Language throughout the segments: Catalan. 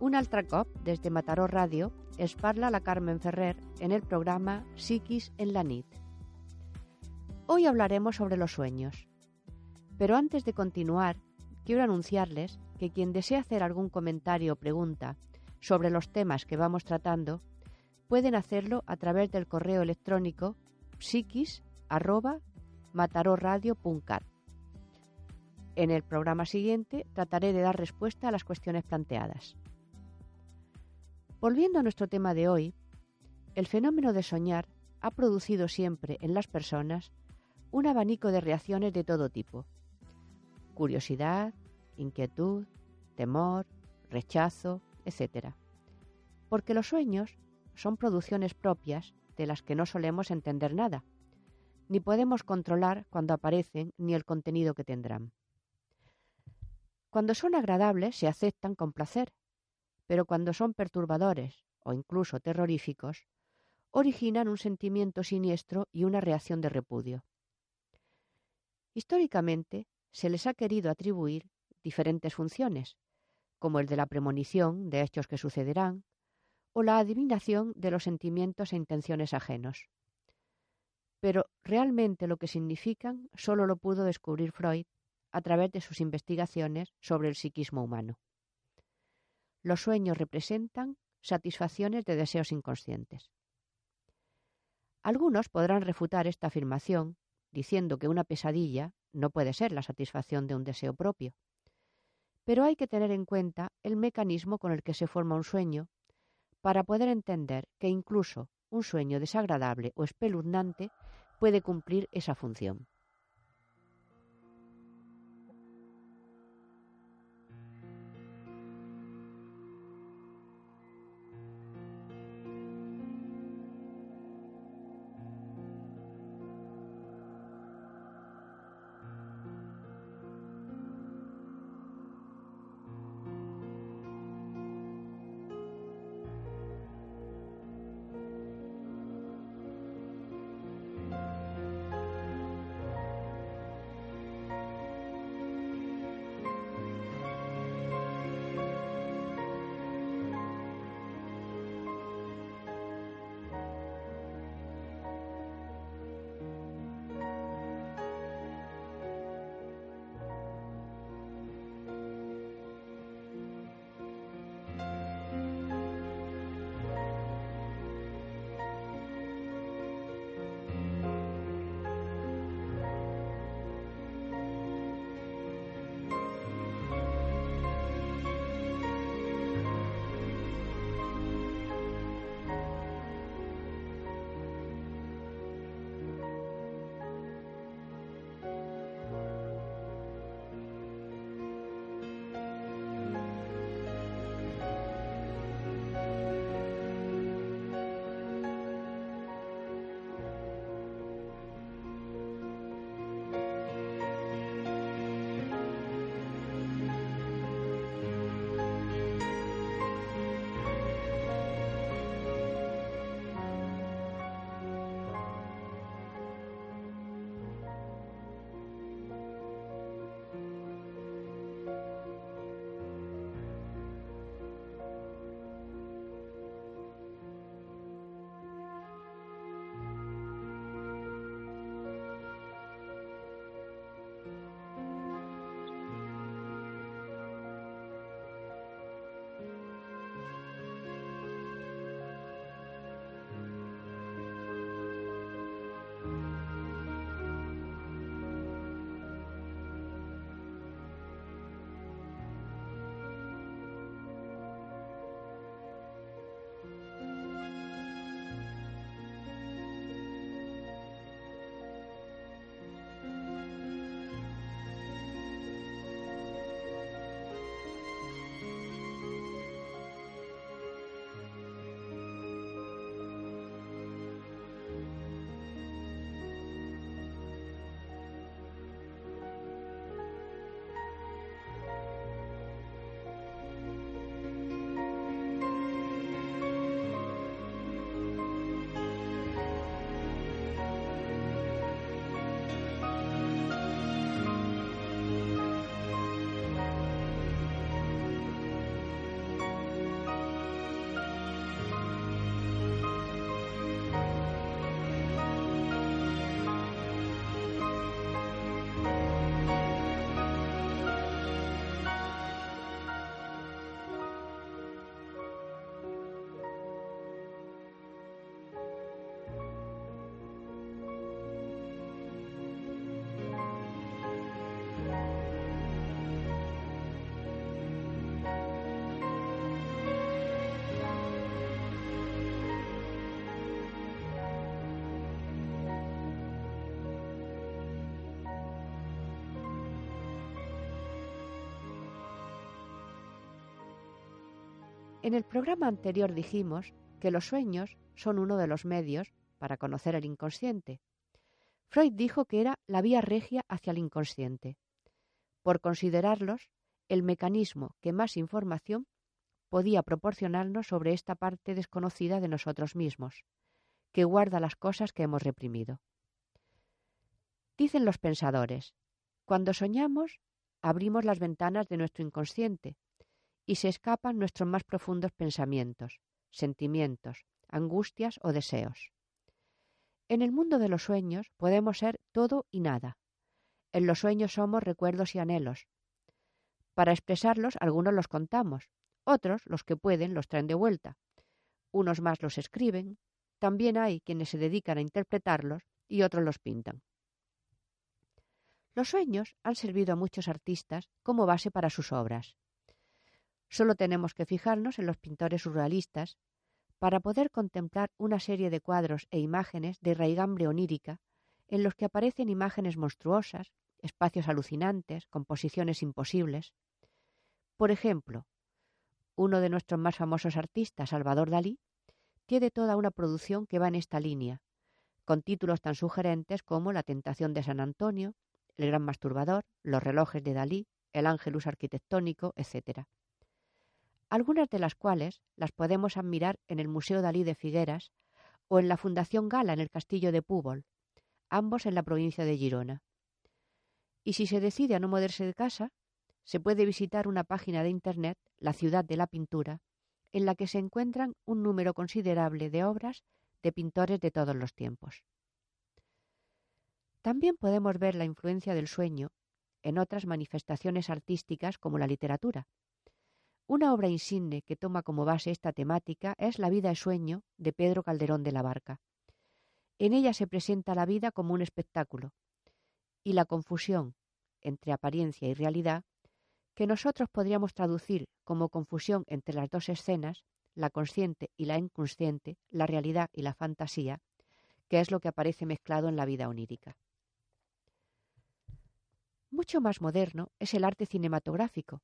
Un altre cop, des de Mataró Ràdio, es parla la Carmen Ferrer en el programa Psiquis en la nit. Hoy hablaremos sobre los sueños. Pero antes de continuar, quiero anunciarles que quien desea hacer algún comentario o pregunta sobre los temas que vamos tratando, pueden hacerlo a través del correo electrónico psiquis@matarorradio.cat. En el programa siguiente trataré de dar respuesta a las cuestiones planteadas. Volviendo a nuestro tema de hoy, el fenómeno de soñar ha producido siempre en las personas un abanico de reacciones de todo tipo. Curiosidad, inquietud, temor, rechazo, etc. Porque los sueños son producciones propias de las que no solemos entender nada, ni podemos controlar cuando aparecen ni el contenido que tendrán. Cuando son agradables se aceptan con placer, pero cuando son perturbadores o incluso terroríficos, originan un sentimiento siniestro y una reacción de repudio. Históricamente se les ha querido atribuir diferentes funciones, como el de la premonición de hechos que sucederán, o la adivinación de los sentimientos e intenciones ajenos. Pero realmente lo que significan solo lo pudo descubrir Freud a través de sus investigaciones sobre el psiquismo humano. Los sueños representan satisfacciones de deseos inconscientes. Algunos podrán refutar esta afirmación diciendo que una pesadilla no puede ser la satisfacción de un deseo propio. Pero hay que tener en cuenta el mecanismo con el que se forma un sueño para poder entender que incluso un sueño desagradable o espeluznante puede cumplir esa función. En el programa anterior dijimos que los sueños son uno de los medios para conocer el inconsciente. Freud dijo que era la vía regia hacia el inconsciente, por considerarlos el mecanismo que más información podía proporcionarnos sobre esta parte desconocida de nosotros mismos, que guarda las cosas que hemos reprimido. Dicen los pensadores, cuando soñamos, abrimos las ventanas de nuestro inconsciente y se escapan nuestros más profundos pensamientos, sentimientos, angustias o deseos. En el mundo de los sueños podemos ser todo y nada. En los sueños somos recuerdos y anhelos. Para expresarlos, algunos los contamos, otros, los que pueden, los traen de vuelta. Unos más los escriben, también hay quienes se dedican a interpretarlos y otros los pintan. Los sueños han servido a muchos artistas como base para sus obras. Solo tenemos que fijarnos en los pintores surrealistas para poder contemplar una serie de cuadros e imágenes de raigambre onírica en los que aparecen imágenes monstruosas, espacios alucinantes, composiciones imposibles. Por ejemplo, uno de nuestros más famosos artistas, Salvador Dalí, tiene toda una producción que va en esta línea, con títulos tan sugerentes como La tentación de San Antonio, El gran masturbador, Los relojes de Dalí, El ángelus arquitectónico, etc. Algunas de las cuales las podemos admirar en el Museo Dalí de Figueras o en la Fundación Gala en el Castillo de Púbol, ambos en la provincia de Girona. Y si se decide a no moverse de casa, se puede visitar una página de Internet, La ciudad de la pintura, en la que se encuentran un número considerable de obras de pintores de todos los tiempos. También podemos ver la influencia del sueño en otras manifestaciones artísticas como la literatura. Una obra insigne que toma como base esta temática es La vida es sueño de Pedro Calderón de la Barca. En ella se presenta la vida como un espectáculo y la confusión entre apariencia y realidad que nosotros podríamos traducir como confusión entre las dos escenas, la consciente y la inconsciente, la realidad y la fantasía, que es lo que aparece mezclado en la vida onírica. Mucho más moderno es el arte cinematográfico,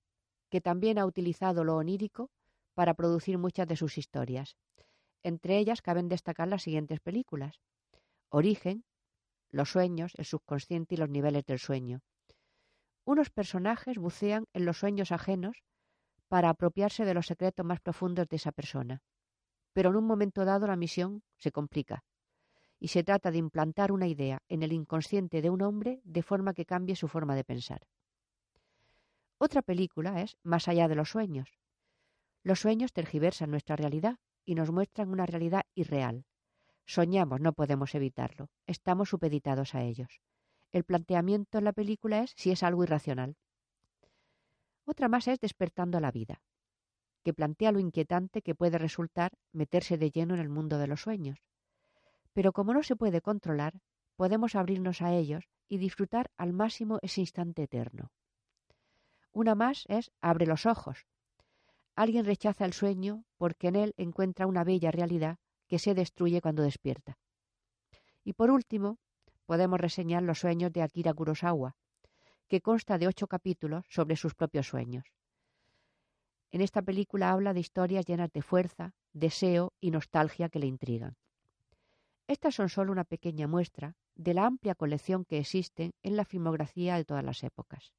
que también ha utilizado lo onírico para producir muchas de sus historias. Entre ellas caben destacar las siguientes películas. Origen, Los sueños, el subconsciente y los niveles del sueño, unos personajes bucean en los sueños ajenos para apropiarse de los secretos más profundos de esa persona. Pero en un momento dado la misión se complica y se trata de implantar una idea en el inconsciente de un hombre de forma que cambie su forma de pensar. Otra película es Más allá de los sueños. Los sueños tergiversan nuestra realidad y nos muestran una realidad irreal. Soñamos, no podemos evitarlo, estamos supeditados a ellos. El planteamiento en la película es si es algo irracional. Otra más es Despertando a la vida, que plantea lo inquietante que puede resultar meterse de lleno en el mundo de los sueños. Pero como no se puede controlar, podemos abrirnos a ellos y disfrutar al máximo ese instante eterno. Una más es Abre los ojos. Alguien rechaza el sueño porque en él encuentra una bella realidad que se destruye cuando despierta. Y por último, podemos reseñar los sueños de Akira Kurosawa, que consta de ocho capítulos sobre sus propios sueños. En esta película habla de historias llenas de fuerza, deseo y nostalgia que le intrigan. Estas son solo una pequeña muestra de la amplia colección que existe en la filmografía de todas las épocas.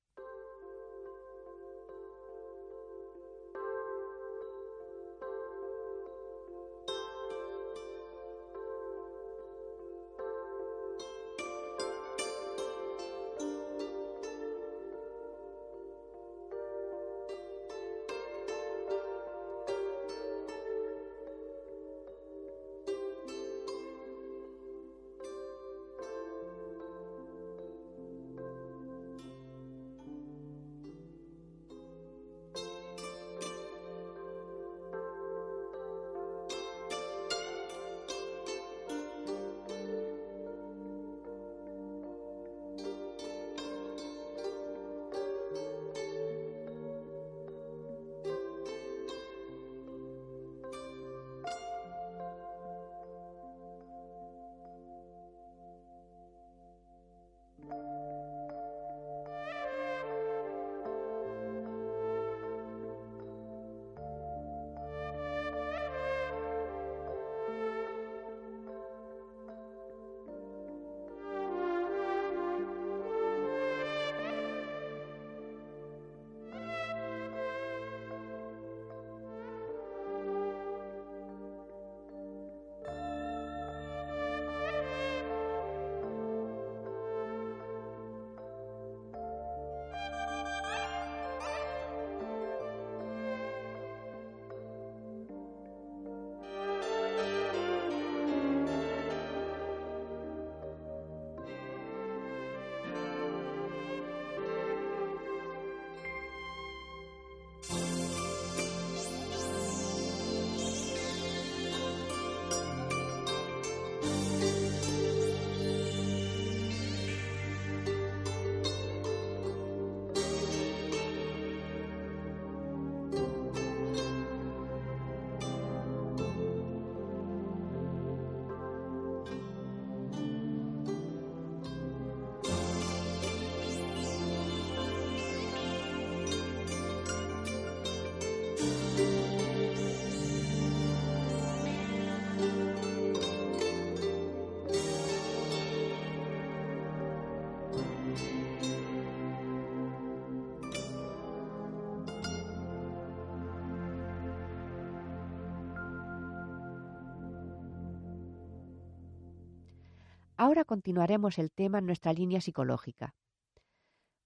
Ahora continuaremos el tema en nuestra línea psicológica.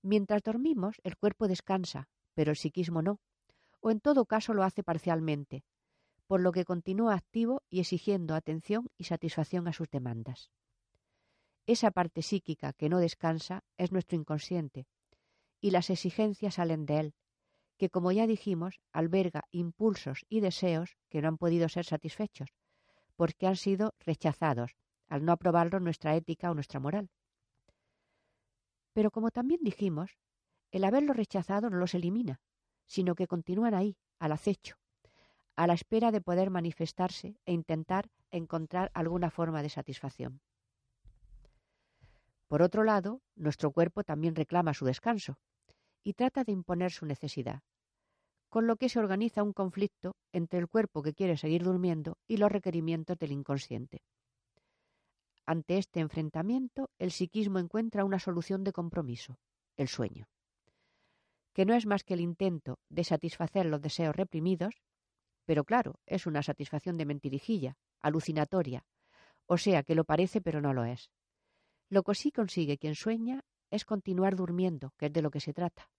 Mientras dormimos, el cuerpo descansa, pero el psiquismo no, o en todo caso lo hace parcialmente, por lo que continúa activo y exigiendo atención y satisfacción a sus demandas. Esa parte psíquica que no descansa es nuestro inconsciente, y las exigencias salen de él, que como ya dijimos, alberga impulsos y deseos que no han podido ser satisfechos, porque han sido rechazados, al no aprobarlo nuestra ética o nuestra moral. Pero como también dijimos, el haberlo rechazado no los elimina, sino que continúan ahí, al acecho, a la espera de poder manifestarse e intentar encontrar alguna forma de satisfacción. Por otro lado, nuestro cuerpo también reclama su descanso y trata de imponer su necesidad, con lo que se organiza un conflicto entre el cuerpo que quiere seguir durmiendo y los requerimientos del inconsciente. Ante este enfrentamiento, el psiquismo encuentra una solución de compromiso, el sueño, que no es más que el intento de satisfacer los deseos reprimidos, pero claro, es una satisfacción de mentirijilla, alucinatoria, o sea que lo parece pero no lo es. Lo que sí consigue quien sueña es continuar durmiendo, que es de lo que se trata.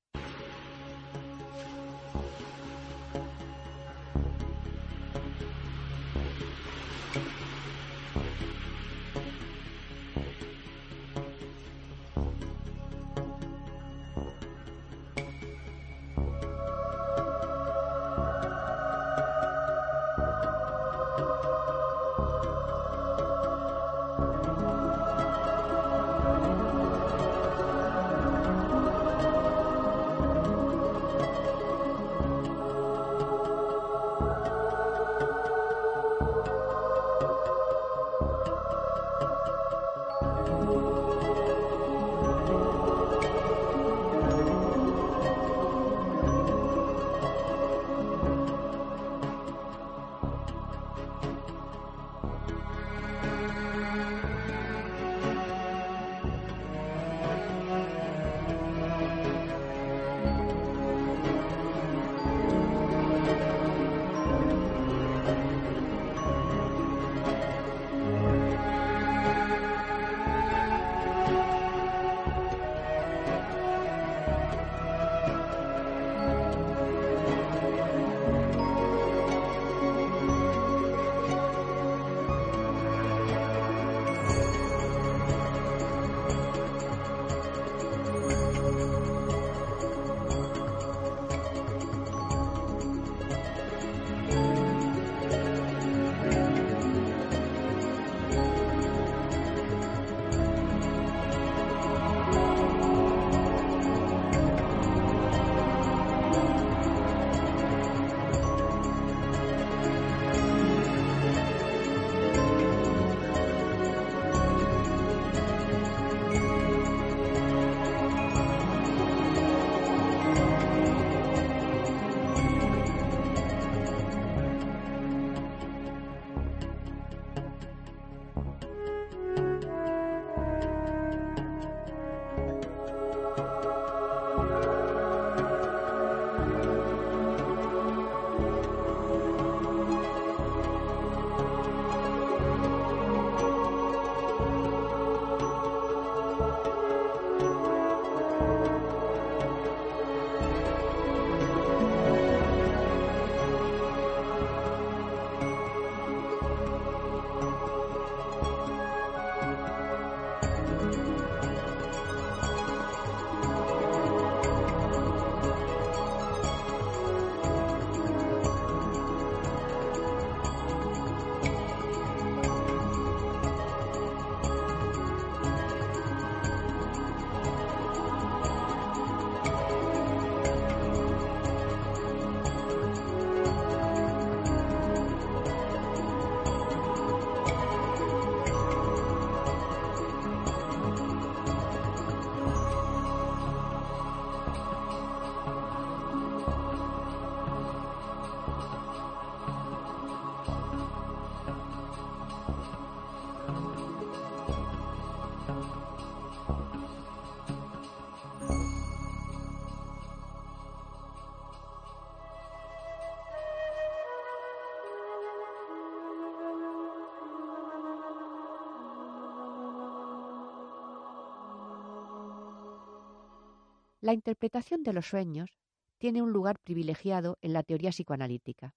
La interpretación de los sueños tiene un lugar privilegiado en la teoría psicoanalítica.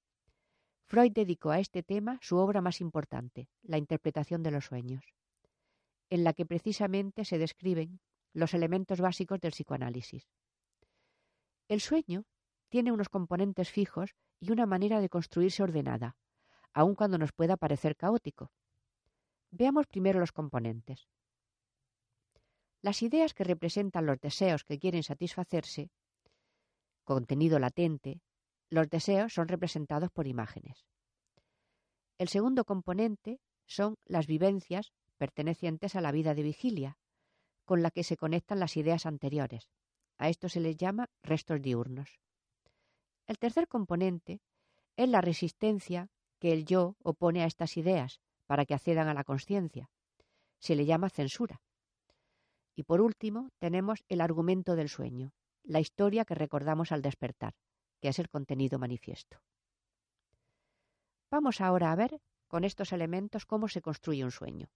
Freud dedicó a este tema su obra más importante, La interpretación de los sueños, en la que precisamente se describen los elementos básicos del psicoanálisis. El sueño tiene unos componentes fijos y una manera de construirse ordenada, aun cuando nos pueda parecer caótico. Veamos primero los componentes. Las ideas que representan los deseos que quieren satisfacerse, contenido latente, los deseos son representados por imágenes. El segundo componente son las vivencias pertenecientes a la vida de vigilia, con la que se conectan las ideas anteriores. A esto se les llama restos diurnos. El tercer componente es la resistencia que el yo opone a estas ideas para que accedan a la conciencia. Se le llama censura. Y por último, tenemos el argumento del sueño, la historia que recordamos al despertar, que es el contenido manifiesto. Vamos ahora a ver con estos elementos cómo se construye un sueño.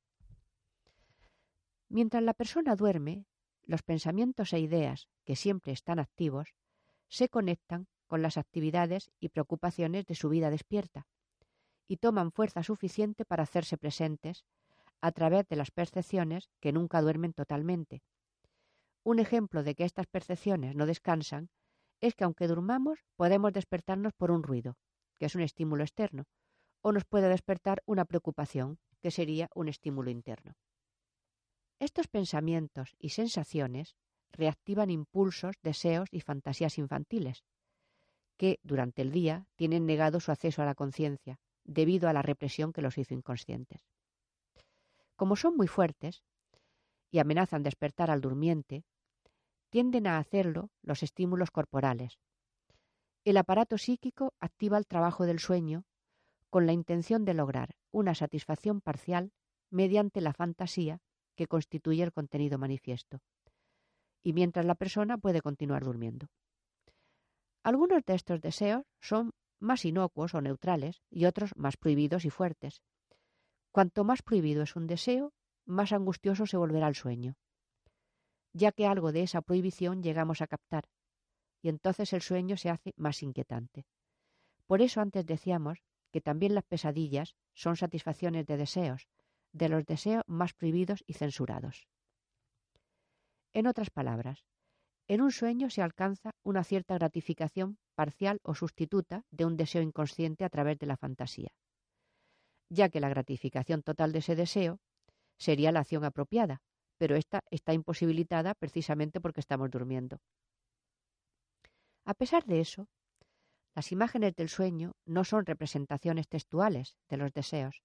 Mientras la persona duerme, los pensamientos e ideas, que siempre están activos, se conectan con las actividades y preocupaciones de su vida despierta y toman fuerza suficiente para hacerse presentes a través de las percepciones que nunca duermen totalmente. Un ejemplo de que estas percepciones no descansan es que aunque durmamos podemos despertarnos por un ruido, que es un estímulo externo, o nos puede despertar una preocupación, que sería un estímulo interno. Estos pensamientos y sensaciones reactivan impulsos, deseos y fantasías infantiles, que durante el día tienen negado su acceso a la conciencia, debido a la represión que los hizo inconscientes. Como son muy fuertes y amenazan despertar al durmiente, tienden a hacerlo los estímulos corporales. El aparato psíquico activa el trabajo del sueño con la intención de lograr una satisfacción parcial mediante la fantasía que constituye el contenido manifiesto, y mientras la persona puede continuar durmiendo. Algunos de estos deseos son más inocuos o neutrales y otros más prohibidos y fuertes. Cuanto más prohibido es un deseo, más angustioso se volverá el sueño ya que algo de esa prohibición llegamos a captar, y entonces el sueño se hace más inquietante. Por eso antes decíamos que también las pesadillas son satisfacciones de deseos, de los deseos más prohibidos y censurados. En otras palabras, en un sueño se alcanza una cierta gratificación parcial o sustituta de un deseo inconsciente a través de la fantasía, ya que la gratificación total de ese deseo sería la acción apropiada, pero esta está imposibilitada precisamente porque estamos durmiendo. A pesar de eso, las imágenes del sueño no son representaciones textuales de los deseos,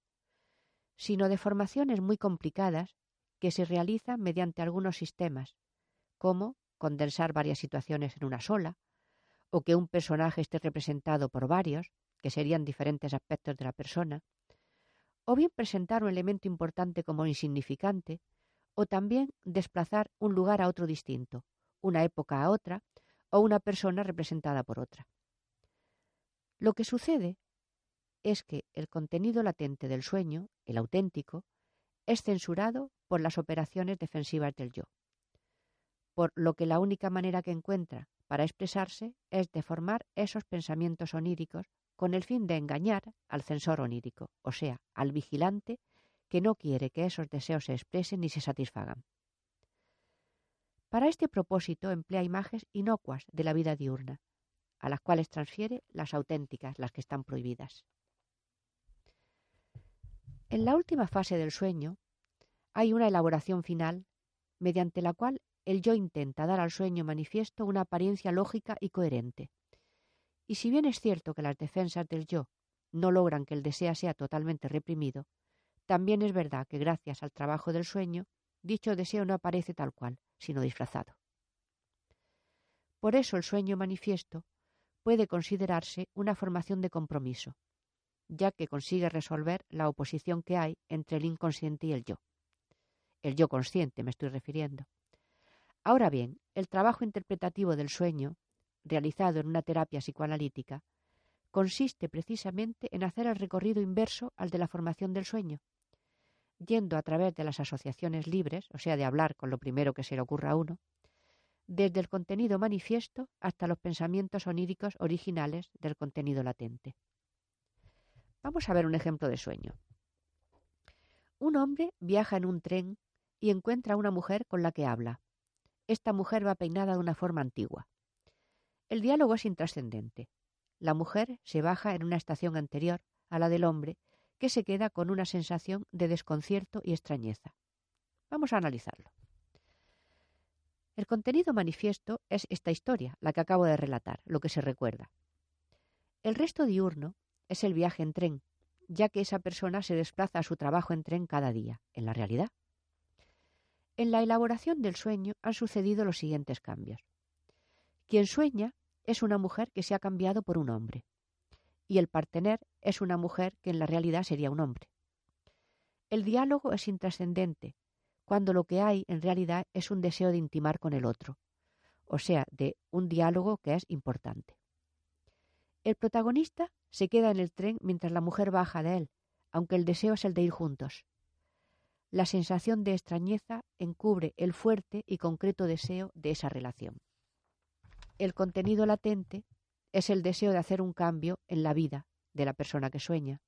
sino deformaciones muy complicadas que se realizan mediante algunos sistemas, como condensar varias situaciones en una sola, o que un personaje esté representado por varios, que serían diferentes aspectos de la persona, o bien presentar un elemento importante como insignificante, o también desplazar un lugar a otro distinto, una época a otra, o una persona representada por otra. Lo que sucede es que el contenido latente del sueño, el auténtico, es censurado por las operaciones defensivas del yo, por lo que la única manera que encuentra para expresarse es deformar esos pensamientos oníricos con el fin de engañar al censor onírico, o sea, al vigilante que no quiere que esos deseos se expresen ni se satisfagan. Para este propósito emplea imágenes inocuas de la vida diurna, a las cuales transfiere las auténticas, las que están prohibidas. En la última fase del sueño hay una elaboración final mediante la cual el yo intenta dar al sueño manifiesto una apariencia lógica y coherente. Y si bien es cierto que las defensas del yo no logran que el deseo sea totalmente reprimido, también es verdad que gracias al trabajo del sueño, dicho deseo no aparece tal cual, sino disfrazado. Por eso el sueño manifiesto puede considerarse una formación de compromiso, ya que consigue resolver la oposición que hay entre el inconsciente y el yo. El yo consciente me estoy refiriendo. Ahora bien, el trabajo interpretativo del sueño, realizado en una terapia psicoanalítica, consiste precisamente en hacer el recorrido inverso al de la formación del sueño, yendo a través de las asociaciones libres, o sea, de hablar con lo primero que se le ocurra a uno, desde el contenido manifiesto hasta los pensamientos oníricos originales del contenido latente. Vamos a ver un ejemplo de sueño. Un hombre viaja en un tren y encuentra a una mujer con la que habla. Esta mujer va peinada de una forma antigua. El diálogo es intrascendente. La mujer se baja en una estación anterior a la del hombre, que se queda con una sensación de desconcierto y extrañeza. Vamos a analizarlo. El contenido manifiesto es esta historia, la que acabo de relatar, lo que se recuerda. El resto diurno es el viaje en tren, ya que esa persona se desplaza a su trabajo en tren cada día, en la realidad. En la elaboración del sueño han sucedido los siguientes cambios. Quien sueña es una mujer que se ha cambiado por un hombre, y el partener es una mujer que en la realidad sería un hombre. El diálogo es intrascendente, cuando lo que hay en realidad es un deseo de intimar con el otro, o sea, de un diálogo que es importante. El protagonista se queda en el tren mientras la mujer baja de él, aunque el deseo es el de ir juntos. La sensación de extrañeza encubre el fuerte y concreto deseo de esa relación. El contenido latente es el deseo de hacer un cambio en la vida de la persona que sueña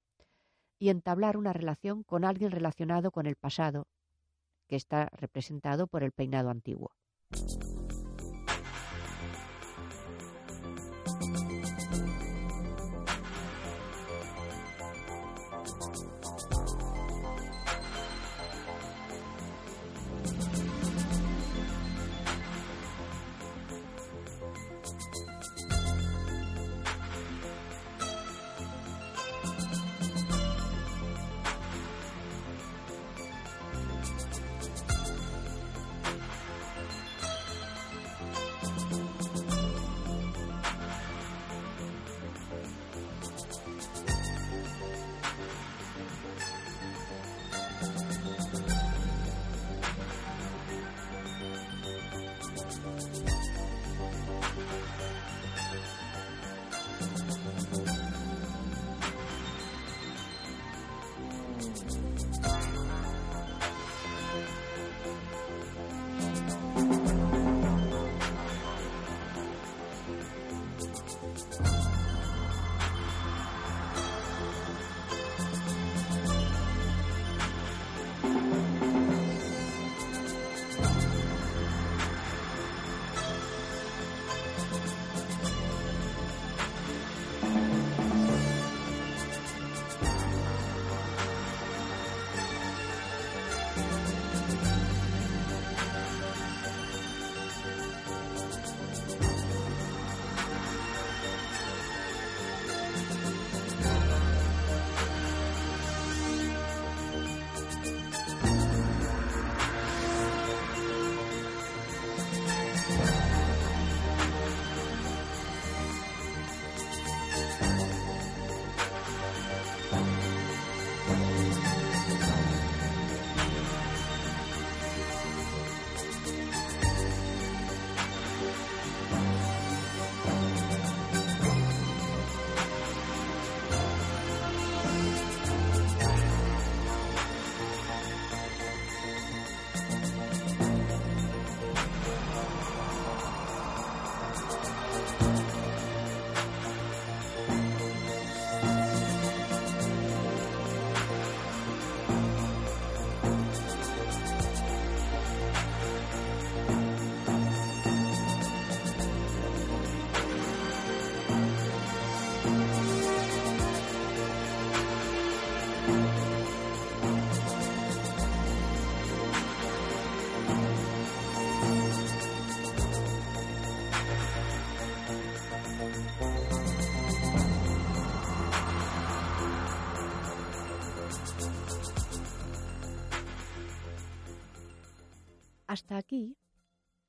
y entablar una relación con alguien relacionado con el pasado que está representado por el peinado antiguo.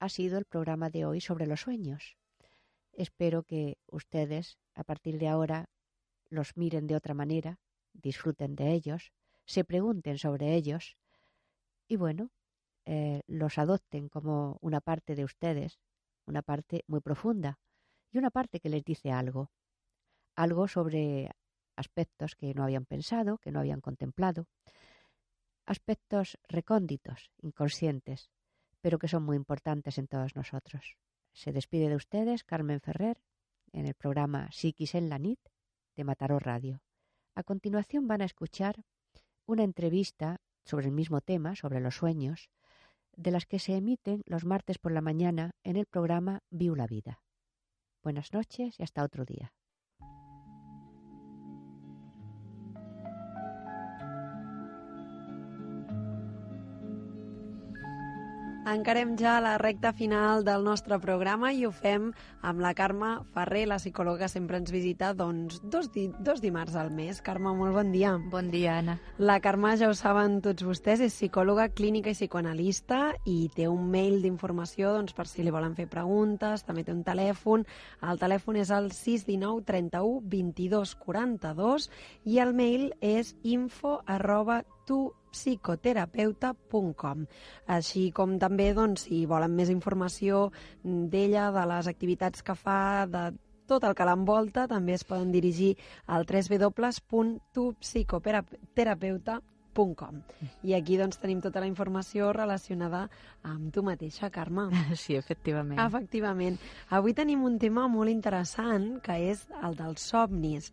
Ha sido el programa de hoy sobre los sueños. Espero que ustedes, a partir de ahora, los miren de otra manera, disfruten de ellos, se pregunten sobre ellos y bueno, eh, los adopten como una parte de ustedes, una parte muy profunda y una parte que les dice algo, algo sobre aspectos que no habían pensado, que no habían contemplado, aspectos recónditos, inconscientes, pero que son muy importantes en todos nosotros. Se despide de ustedes Carmen Ferrer en el programa Psiquis en la NIT de Mataró Radio. A continuación van a escuchar una entrevista sobre el mismo tema, sobre los sueños, de las que se emiten los martes por la mañana en el programa Viu la Vida. Buenas noches y hasta otro día. Encarem ja la recta final del nostre programa i ho fem amb la Carme Ferrer, la psicòloga que sempre ens visita doncs, dos, di dos dimarts al mes. Carme, molt bon dia. Bon dia, Anna. La Carme, ja ho saben tots vostès, és psicòloga clínica i psicoanalista i té un mail d'informació doncs, per si li volen fer preguntes, també té un telèfon. El telèfon és el 619 31 22 42 i el mail és info arroba tu psicoterapeuta.com. Així com també, doncs, si volen més informació d'ella, de les activitats que fa, de tot el que l'envolta, també es poden dirigir al www.tupsicoterapeuta.com. I aquí doncs tenim tota la informació relacionada amb tu mateixa, Carme. Sí, efectivament. Efectivament. Avui tenim un tema molt interessant, que és el dels somnis.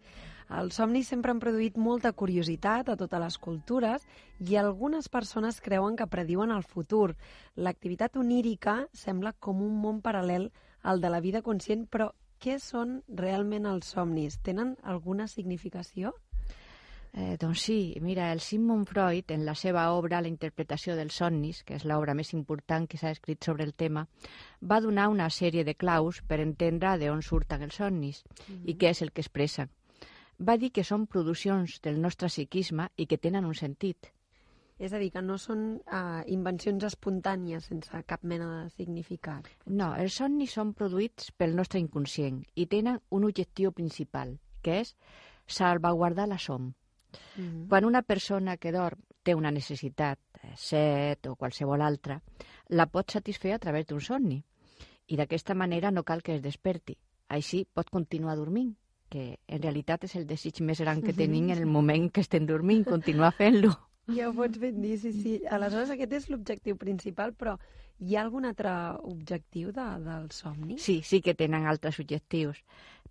Els somnis sempre han produït molta curiositat a totes les cultures i algunes persones creuen que prediuen el futur. L'activitat onírica sembla com un món paral·lel al de la vida conscient, però què són realment els somnis? Tenen alguna significació? Eh, doncs sí, mira, el Sigmund Freud, en la seva obra La interpretació dels somnis, que és l'obra més important que s'ha escrit sobre el tema, va donar una sèrie de claus per entendre d'on surten els somnis mm -hmm. i què és el que expressen va dir que són produccions del nostre psiquisme i que tenen un sentit. És a dir, que no són uh, invencions espontànies sense cap mena de significat. No, els somnis són produïts pel nostre inconscient i tenen un objectiu principal, que és salvaguardar la som. Mhm. -huh. Quan una persona que dorm té una necessitat, eh, set o qualsevol altra, la pot satisfer a través d'un somni. I d'aquesta manera no cal que es desperti. Així pot continuar dormint que en realitat és el desig més gran que tenim en el moment que estem dormint, continuar fent-lo. Ja ho pots ben dir, sí, sí. Aleshores aquest és l'objectiu principal, però hi ha algun altre objectiu de, del somni? Sí, sí que tenen altres objectius.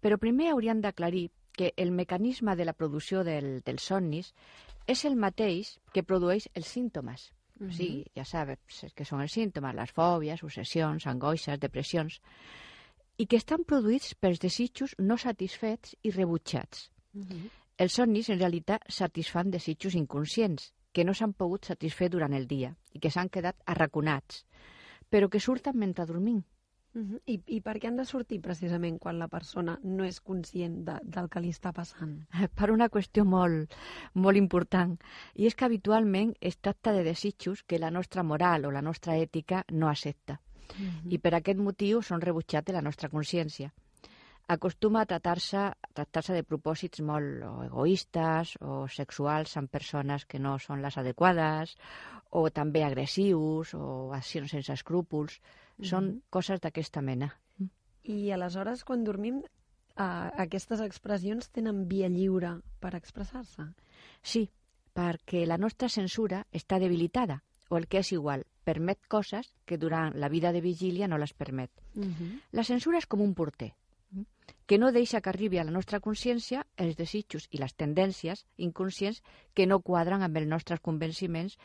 Però primer hauríem d'aclarir que el mecanisme de la producció del, dels somnis és el mateix que produeix els símptomes. Uh -huh. O sigui, ja saps que són els símptomes, les fòbies, obsessions, angoixes, depressions i que estan produïts pels desitjos no satisfets i rebutjats. Uh mhm. -huh. Els somnis, en realitat, satisfan desitjos inconscients que no s'han pogut satisfer durant el dia i que s'han quedat arraconats, però que surten mentre dormim. Uh -huh. I, I per què han de sortir precisament quan la persona no és conscient de, del que li està passant? Per una qüestió molt, molt important, i és que habitualment es tracta de desitjos que la nostra moral o la nostra ètica no accepta. -huh. I per aquest motiu són rebutjats de la nostra consciència. Acostuma a tractar-se tractar, -se, de propòsits molt o egoistes o sexuals amb persones que no són les adequades o també agressius o accions sense escrúpols. Uh -huh. Són coses d'aquesta mena. I aleshores, quan dormim, eh, aquestes expressions tenen via lliure per expressar-se? Sí, perquè la nostra censura està debilitada o el que és igual, permet coses que durant la vida de vigília no les permet. Uh -huh. La censura és com un porter, que no deixa que arribi a la nostra consciència els desitjos i les tendències inconscients que no quadren amb els nostres convenciments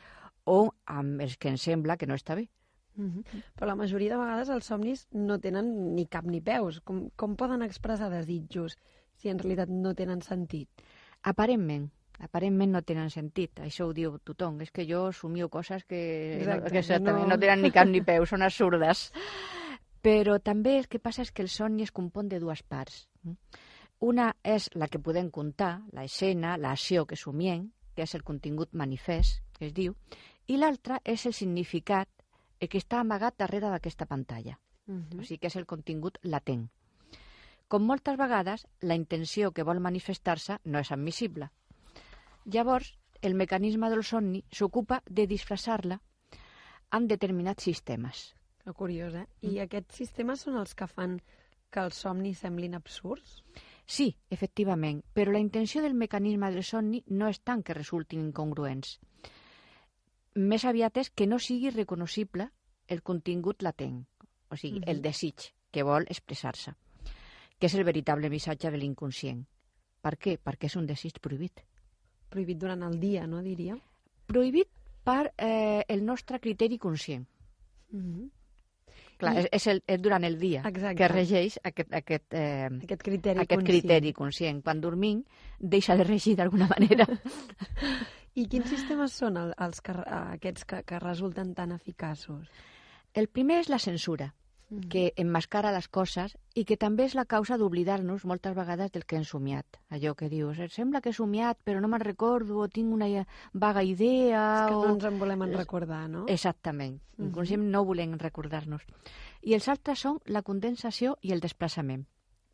o amb els que ens sembla que no està bé. Uh -huh. Però la majoria de vegades els somnis no tenen ni cap ni peus. Com, com poden expressar desitjos si en realitat no tenen sentit? Aparentment, aparentment no tenen sentit. Això ho diu tothom. És que jo somio coses que, Exacte, no, que exactament no... no tenen ni cap ni peu, són absurdes. Però també el que passa és que el somni es compon de dues parts. Una és la que podem comptar, la escena, l'acció que somiem, que és el contingut manifest, que es diu, i l'altra és el significat el que està amagat darrere d'aquesta pantalla. Uh -huh. O sigui que és el contingut latent. Com moltes vegades, la intenció que vol manifestar-se no és admissible. Llavors, el mecanisme del somni s'ocupa de disfressar-la amb determinats sistemes. Que curiós, eh? I mm. aquests sistemes són els que fan que els somnis semblin absurds? Sí, efectivament, però la intenció del mecanisme del somni no és tant que resultin incongruents. Més aviat és que no sigui reconocible el contingut latent, o sigui, Mhm. el desig que vol expressar-se, que és el veritable missatge de l'inconscient. Per què? Perquè és un desig prohibit. Prohibit durant el dia, no, diria? Prohibit per eh, el nostre criteri conscient. Mm Clar, I- és, és, el, és durant el dia Exacte. que regeix aquest, aquest, eh, Aquest criteri aquest conscient. criteri conscient. Quan dormim, deixa de regir d'alguna manera. I quins sistemes són el, els que, aquests que, que resulten tan eficaços? El primer és la censura, Mm. que emmascara les coses i que també és la causa d'oblidar-nos moltes vegades del que hem somiat. Allò que dius, "Eh, sembla que he somiat, però no me'n recordo, o tinc una eh, vaga idea... És que o... no ens en volem en recordar, no? Exactament. Mhm. Inconscient no volem recordar-nos. I els altres són la condensació i el desplaçament.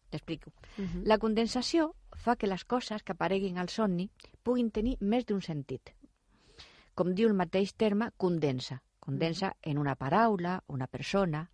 T'explico. Mhm. La condensació fa que les coses que apareguin al somni puguin tenir més d'un sentit. Com diu el mateix terme, condensa. Condensa en una paraula, una persona,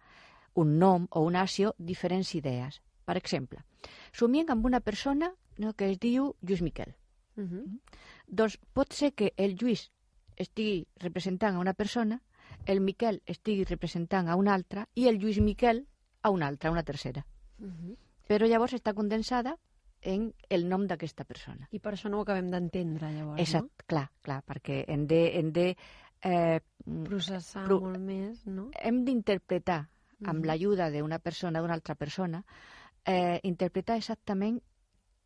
un nom o una acció diferents idees. Per exemple, somiem amb una persona no, que es diu Lluís Miquel. Mhm. Doncs pot ser que el Lluís estigui representant a una persona, el Miquel estigui representant a una altra i el Lluís Miquel a una altra, a una tercera. Mhm. Però llavors està condensada en el nom d'aquesta persona. I per això no ho acabem d'entendre, llavors, Exacte, clar, clar, perquè hem de, hem de, eh, no? Processar Pro- molt més, no? hem d'interpretar amb l'ajuda d'una persona, d'una altra persona, eh, interpretar exactament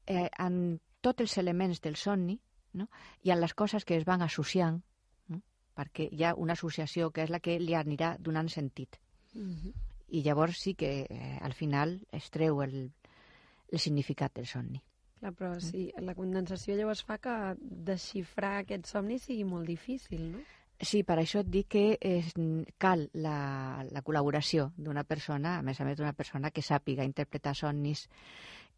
eh, en tots els elements del somni no? i en les coses que es van associant, no? perquè hi ha una associació que és la que li anirà donant sentit. Mhm. I llavors sí que eh, al final es treu el, el significat del somni. Clar, però sí, la condensació llavors fa que desxifrar aquest somni sigui molt difícil, no? Sí, per això et dic que és, cal la, la col·laboració d'una persona, a més a més d'una persona que sàpiga interpretar somnis.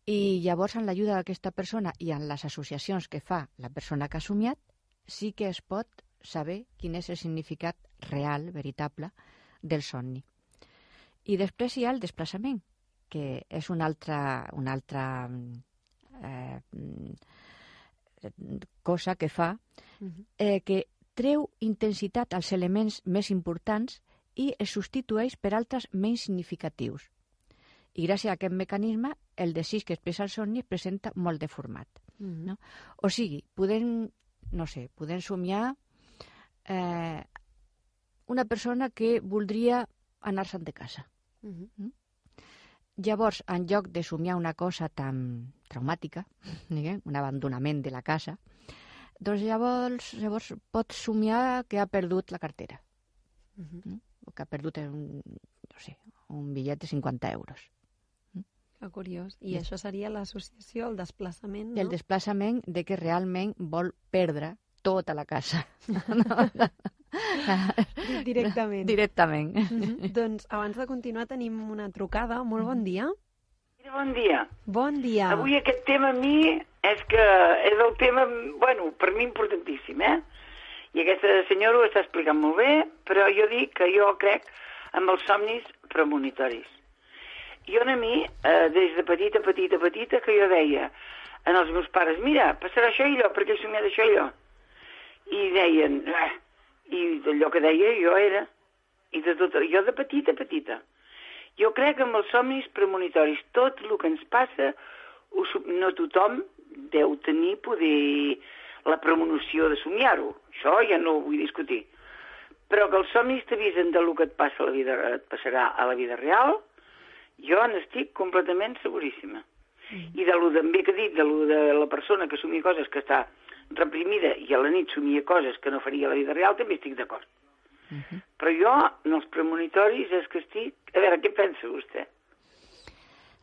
I llavors, amb l'ajuda d'aquesta persona i en les associacions que fa la persona que ha somiat, sí que es pot saber quin és el significat real, veritable, del somni. I després hi ha el desplaçament, que és una altra, una altra eh, cosa que fa eh, que treu intensitat als elements més importants i es substitueix per altres menys significatius. I gràcies a aquest mecanisme, el desig que expressa el somni es presenta molt deformat. Mhm. No? O sigui, podem, no sé, podem somiar eh, una persona que voldria anar-se'n de casa. Mhm. Llavors, en lloc de somiar una cosa tan traumàtica, diguem, un abandonament de la casa, doncs llavors, llavors pot somiar que ha perdut la cartera Mhm. o que ha perdut un, no sé, un bitllet de 50 euros. Que curiós. I Sí. això seria l'associació, el desplaçament, No? El no? desplaçament de que realment vol perdre tota la casa. Directament. Directament. Mhm. Doncs abans de continuar tenim una trucada. Molt bon dia. Mira, bon dia. Bon dia. Avui aquest tema a mi és que és el tema, bueno, per mi importantíssim, eh? I aquesta senyora ho està explicant molt bé, però jo dic que jo crec en els somnis premonitoris. Jo a mi, eh, des de petita, petita, petita, que jo deia en els meus pares, mira, passarà això i allò, perquè he somiat això i allò. I deien, eh, i allò que deia jo era, i de tot, jo de petita, petita. Jo crec que amb els somnis premonitoris, tot el que ens passa, ho, no tothom deu tenir poder la premonició de somiar-ho. Això ja no ho vull discutir. Però que els somnis t'avisen del que et passa a la vida, et passarà a la vida real, jo n'estic completament seguríssima. I de lo també que he dit, de lo de la persona que somia coses que està reprimida i a la nit somia coses que no faria a la vida real, també estic d'acord. Mhm. Però jo, en els premonitoris, és que estic... A veure, què pensa vostè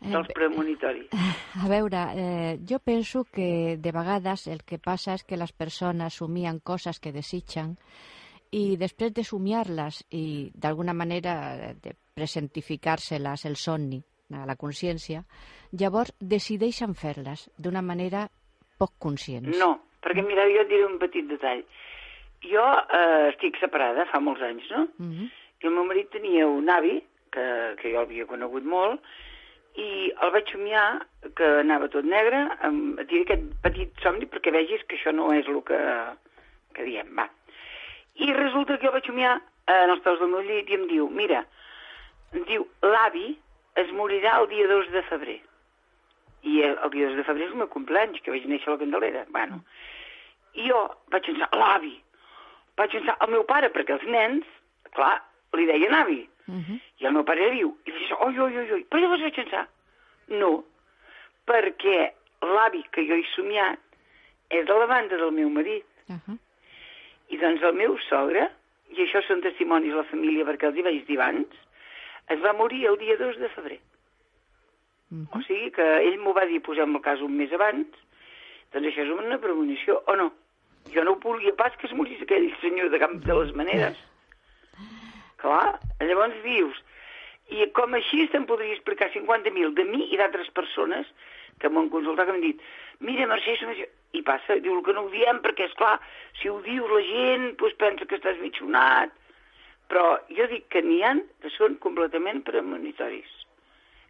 dels premonitoris? A veure, eh, jo penso que de vegades el que passa és que les persones somien coses que desitgen i després de somiar-les i d'alguna manera de presentificar-se-les el somni a la consciència, llavors decideixen fer-les d'una manera poc conscient. No, perquè mira, jo et diré un petit detall. Jo eh, estic separada fa molts anys, no? Mm -hmm. I el meu marit tenia un avi, que, que jo l'havia conegut molt, i el vaig somiar que anava tot negre, amb, et diré aquest petit somni perquè vegis que això no és el que, que diem, va. I resulta que jo vaig somiar en els peus del meu llit i em diu, mira, em diu, l'avi es morirà el dia 2 de febrer. I el, dia 2 de febrer és el meu compleanys, que vaig néixer a la Candelera. Bueno, i jo vaig pensar, l'avi. Vaig pensar, el meu pare, perquè els nens, clar, li deien avi. Uh -huh. I el meu pare diu, i dius, oi, oi, oi, oi. Però llavors vaig pensar, no, perquè l'avi que jo he somiat és de la banda del meu marit. Uh -huh. I doncs el meu sogre, i això són testimonis de la família perquè els hi vaig dir abans, es va morir el dia 2 de febrer. Uh O -huh. sigui que ell m'ho va dir, posem el cas un mes abans, doncs això és una premonició, o no? Jo no volia pas que es morís aquell senyor de cap de les maneres. Clar, llavors dius, i com així te'n podria explicar 50.000 de mi i d'altres persones que m'han consultat, que m'han dit, mira, Mercè, som això... I passa, diu que no ho diem perquè, és clar, si ho dius la gent, doncs pensa que estàs mitjonat. Però jo dic que n'hi han que són completament premonitoris.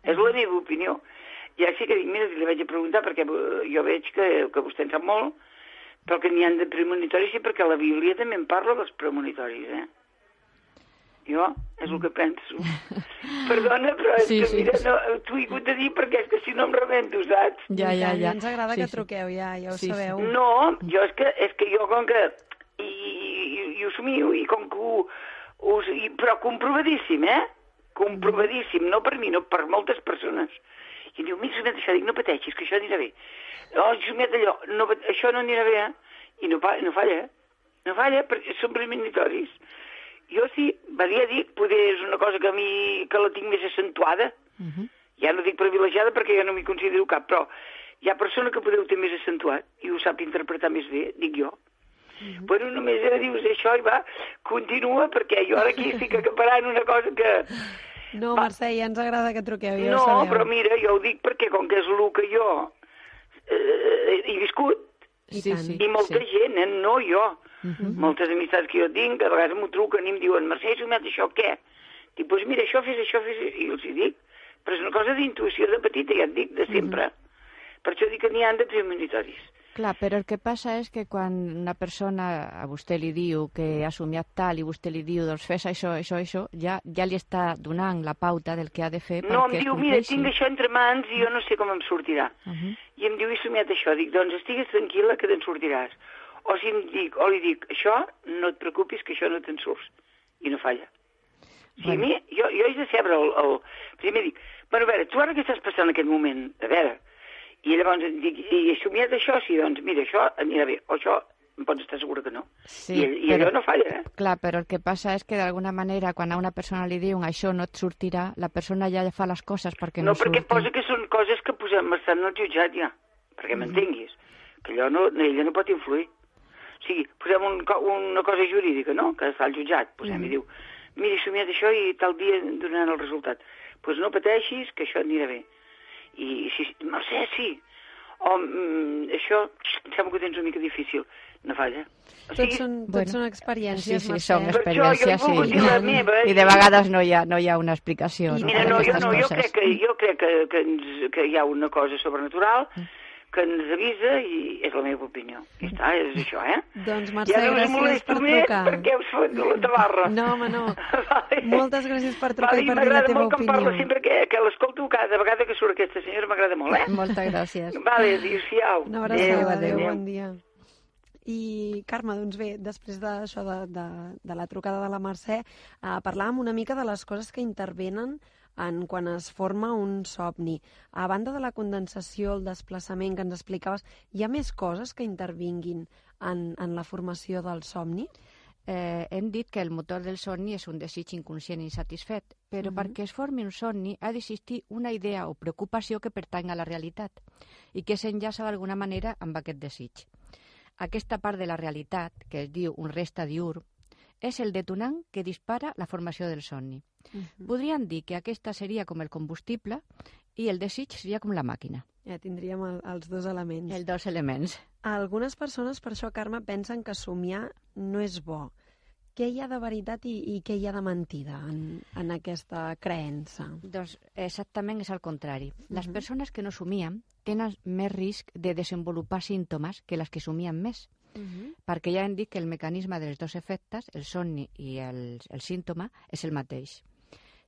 És la meva opinió. I ara sí que dic, mira, li vaig a preguntar, perquè eh, jo veig que, que vostè en sap molt, però que n'hi han de premonitoris i perquè la Bíblia també en parla dels premonitoris, eh? Jo és el que penso. Perdona, però és Sí, que, sí. mira, no, t'ho he hagut de dir perquè és que si no em rebento, saps? Ja, ja, ja. ens agrada Sí, que sí. truqueu, ja, ja ho Sí, sí. sabeu. No, jo és que, és que jo com que... I, i, i ho somio, i com que ho... ho i, però comprovadíssim, eh? Comprovadíssim, no per mi, no per moltes persones. I diu, mira, somiat això, dic, no pateixis, que això anirà bé. Oh, somiat allò, no, això no anirà bé, eh? I no, no falla, eh? No falla, perquè són premonitoris. Jo sí, valia dir, poder és una cosa que a mi, que la tinc més accentuada, Uh -huh. ja no dic privilegiada perquè jo no m'hi considero cap, però hi ha persona que podeu ter més accentuat i ho sap interpretar més bé, dic jo. Bueno, només ara dius això i va, continua, perquè jo ara aquí estic acaparant una cosa que... No, Va. Mercè, ja ens agrada que truqueu, ja no, però mira, jo ho dic perquè com que és el que jo eh, he viscut, I Sí, tant. sí. i molta gent, eh, no jo, Mhm. moltes amistats que jo tinc, a vegades m'ho truquen i em diuen, Mercè, he somiat això, què? Dic, doncs mira, això fes, això fes, i els hi dic. Però és una cosa d'intuïció de petita, ja et dic, de sempre. Per això dic que n'hi han de premonitoris. Clar, però el que passa és que quan una persona a vostè li diu que ha somiat tal i vostè li diu doncs fes això, això, això, ja, ja li està donant la pauta del que ha de fer No, em diu, mira, tinc això entre mans i jo no sé com em sortirà. Uh -huh. I em diu, he somiat això. Dic, doncs estigues tranquil·la que te'n sortiràs. O si em dic, o li dic, això, no et preocupis que això no te'n surts. I no falla. Bueno. a mi, jo, jo he de saber el, el... Primer dic, bueno, a veure, tu ara què estàs passant en aquest moment? A veure, i llavors dic, i he somiat això? Sí, doncs mira, això anirà bé. O això, em pots estar segura que no. Sí, I, I però- allò no falla, eh? Clar, però el que passa és que d'alguna manera quan a una persona li diuen això no et sortirà, la persona ja fa les coses perquè no, no, perquè surtin. posa que són coses que posem bastant al jutjat ja, perquè Mhm. m'entenguis, que allò no, ella no pot influir. Sigui, posem un, una cosa jurídica, no?, que està al jutjat, posem, Mhm. i diu, mira, he somiat això i tal dia donaran el resultat. Doncs pues no pateixis, que això anirà bé. I si, Mercè, sí, o mm, això, em sembla que ho tens una mica difícil, no falla. O Tots són, tots Bueno, són experiències, Sí, sí, Mercè. són jo experiències, sí. la meva, I i- de vegades no hi ha, no hi ha una explicació. I no, Mira, no, jo no, jo coses. crec que, jo crec que, que, ens, que hi ha una cosa sobrenatural que ens avisa i és la meva opinió. I està, és això, eh? Doncs, Mercè, ja no gràcies per trucar. perquè us fot de la tabarra. No, home, no. vale. Moltes gràcies per trucar vale, i per dir la m'agrada teva molt que em parla opinió. sempre que, que l'escolto cada vegada que surt aquesta senyora, m'agrada molt, eh? Moltes gràcies. Vale, adéu-siau. Una abraçada, adéu, adéu. bon dia. I, Carme, doncs bé, després d'això de, de, de la trucada de la Mercè, eh, parlàvem una mica de les coses que intervenen en quan es forma un somni. A banda de la condensació, el desplaçament que ens explicaves, hi ha més coses que intervinguin en, en la formació del somni? Eh, hem dit que el motor del somni és un desig inconscient insatisfet, però Mhm. perquè es formi un somni ha d'existir una idea o preocupació que pertany a la realitat i que s'enllaça d'alguna manera amb aquest desig. Aquesta part de la realitat, que es diu un resta diur, és el detonant que dispara la formació del somni. Podríem dir que aquesta seria com el combustible i el desig seria com la màquina, Ja tindríem el, els dos elements. els dos elements. Algunes persones, per això, Carme, pensen que somiar no és bo. Què hi ha de veritat i, i què hi ha de mentida en, en aquesta creença? Doncs exactament és al contrari. Les Mhm. persones que no somien tenen més risc de desenvolupar símptomes que les que somien més. Uh -huh. perquè ja hem dit que el mecanisme dels dos efectes, el somni i el, el símptoma, és el mateix.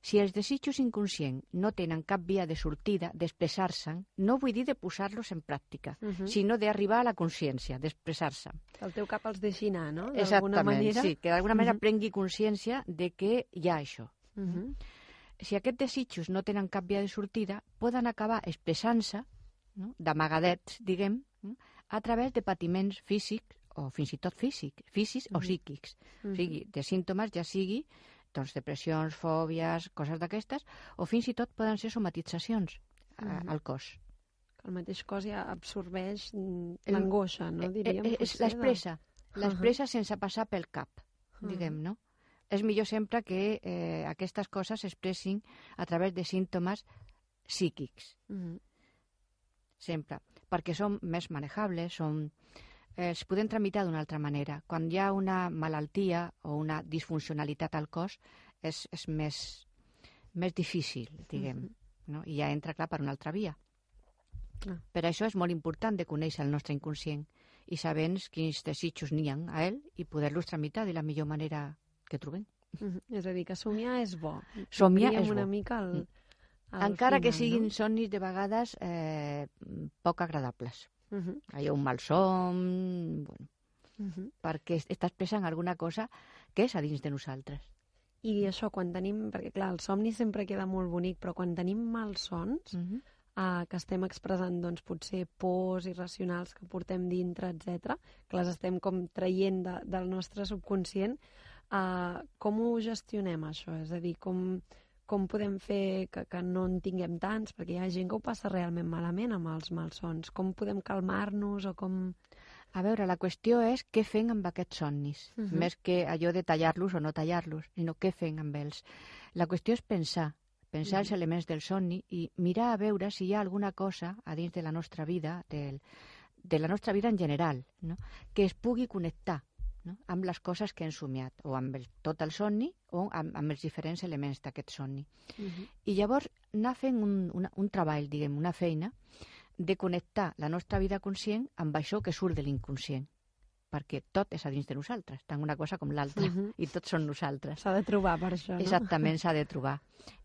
Si els desitjos inconscients no tenen cap via de sortida, d'expressar-se, no vull dir de posar-los en pràctica, Uh -huh. sinó d'arribar a la consciència, d'expressar-se. El teu cap els deixi anar, no? Exactament, manera. sí, que d'alguna manera Mhm. prengui consciència de que hi ha això. Uh -huh. Si aquests desitjos no tenen cap via de sortida, poden acabar expressant-se, no? d'amagadets, diguem, no? a través de patiments físics o fins i tot físics, físics o Mhm. psíquics. Uh O sigui, de símptomes ja sigui doncs, depressions, fòbies, coses d'aquestes, o fins i tot poden ser somatitzacions a, Mhm. al cos. El mateix cos ja absorbeix mm, l'angoixa, no? Diríem, Eh, eh, és potser, de- l'expressa, Ahà. l'expressa sense passar pel cap, diguem, no? És millor sempre que eh, aquestes coses s'expressin a través de símptomes psíquics, Mhm. sempre, perquè són més manejables, són, eh, es poden tramitar d'una altra manera. Quan hi ha una malaltia o una disfuncionalitat al cos, és, és més, més difícil, diguem, Mhm. no? i ja entra, clar, per una altra via. Clar. Per això és molt important de conèixer el nostre inconscient i saber quins desitjos n'hi ha a ell i poder-los tramitar de la millor manera que trobem. Mhm. És a dir, que somiar és bo. Somiar és una bo. mica al, al Encara que final, siguin somnis de vegades eh, poc agradables. No? Mhm. Hi ha un malson, bueno, Mhm. perquè es- estàs pensant alguna cosa que és a dins de nosaltres. I això, quan tenim... Perquè, clar, el somni sempre queda molt bonic, però quan tenim malsons, Mm -hmm. eh, que estem expressant, doncs, potser pors irracionals que portem dintre, etc, que les estem com traient de, del nostre subconscient, eh, com ho gestionem, això? És a dir, com, com podem fer que, que no en tinguem tants? Perquè hi ha gent que ho passa realment malament amb els malsons. Com podem calmar-nos o com... A veure, la qüestió és què fem amb aquests somnis, Mhm. més que allò de tallar-los o no tallar-los, sinó què fem amb ells. La qüestió és pensar, pensar els Mhm. elements del somni i mirar a veure si hi ha alguna cosa a dins de la nostra vida, del, de la nostra vida en general, no? que es pugui connectar no? amb les coses que hem somiat, o amb el, tot el somni o amb, amb els diferents elements d'aquest somni. Uh -huh. I llavors anar fent un, una, un treball, diguem, una feina, de connectar la nostra vida conscient amb això que surt de l'inconscient. Perquè tot és a dins de nosaltres, tant una cosa com l'altra, Mhm. i tots són nosaltres. S'ha de trobar per això, no? Exactament, s'ha de trobar.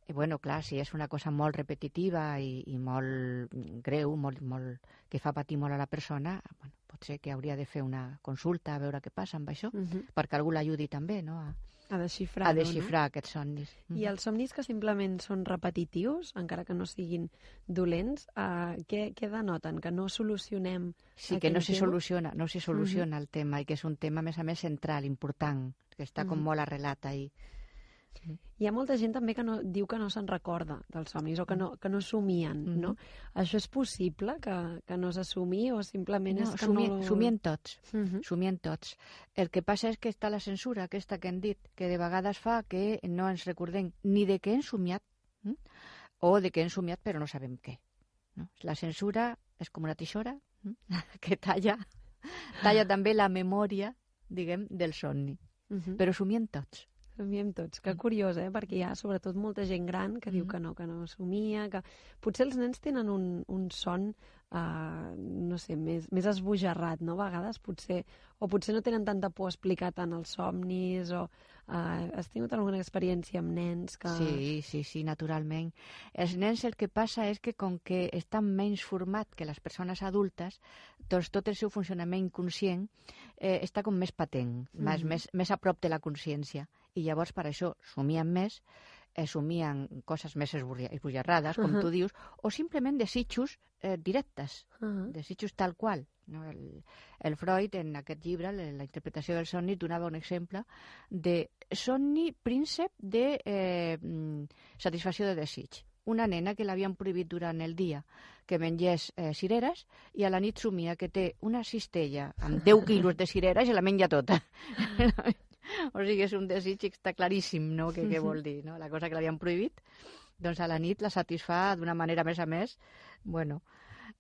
I, bueno, clar, si és una cosa molt repetitiva i, i molt greu, molt, molt, que fa patir molt a la persona, bueno, potser que hauria de fer una consulta a veure què passa amb això, Uh -huh. perquè algú l'ajudi també no? a, A desxifrar, a desxifrar aquests somnis. I els somnis que simplement són repetitius, encara que no siguin dolents, eh, què, què denoten? Que no solucionem Sí, que no se soluciona, no se soluciona el tema i que és un tema, a més a més, central, important, que està com Mhm. molt arrelat ahí. Hi ha molta gent també que no, diu que no se'n recorda dels somnis o que no, que no somien, Mhm. no? Això és possible, que, que no s'assumi o simplement No, és que somien, no... somien tots, Mhm. somien tots. El que passa és que està la censura, aquesta que hem dit, que de vegades fa que no ens recordem ni de què hem somiat, hm? o de què hem somiat però no sabem què. No? La censura és com una tisora hm? que talla, talla també la memòria, diguem, del somni. Mhm. Però somien tots. Somiem tots. Que curiós, eh? Perquè hi ha sobretot molta gent gran que diu Mm. que no, que no somia, que... Potser els nens tenen un, un son, uh, no sé, més, més esbojarrat, no? A vegades potser... O potser no tenen tanta por a explicar tant els somnis, o... Uh, has tingut alguna experiència amb nens que... Sí, sí, sí, naturalment. Els nens el que passa és que com que estan menys format que les persones adultes, doncs tot el seu funcionament inconscient eh, està com més patent, més, Mhm. més, més a prop de la consciència. I llavors per això somien més, eh, somien coses més esbojarrades, com Ahà. tu dius, o simplement desitjos eh, directes, Uh -huh. desitjos tal qual. No? El, el Freud, en aquest llibre, la, la interpretació del somni, donava un exemple de somni príncep de eh, mm, satisfacció de desig. Una nena que l'havien prohibit durant el dia que mengés eh, cireres i a la nit somia que té una cistella amb 10 quilos de cireres i la menja tota. o sigui, és un desig que està claríssim, no?, que què vol dir, no? La cosa que l'havien prohibit, doncs a la nit la satisfà d'una manera, a més a més, bueno,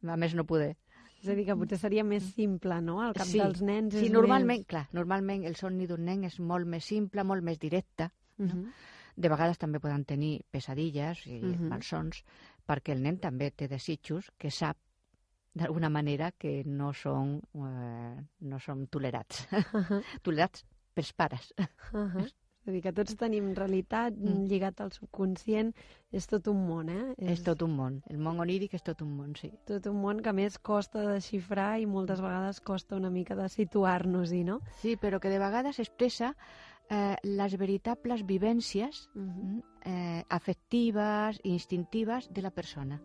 a més no poder. És a dir, que potser seria més simple, no? Al cap Sí, dels nens Sí, normalment, més... clar, normalment el somni d'un nen és molt més simple, molt més directe. Uh -huh. De vegades també poden tenir pesadilles i Mhm. malsons, perquè el nen també té desitjos que sap d'alguna manera que no són, eh, no són tolerats. tolerats pels pares. Uh -huh. És a dir, que tots tenim realitat Mm. lligat al subconscient. És tot un món, eh? És tot un món. El món oníric és tot un món, sí. tot un món que a més costa de xifrar i moltes vegades costa una mica de situar-nos-hi, no? Sí, però que de vegades expressa eh, les veritables vivències Uh -huh. mm, eh, afectives i instintives de la persona.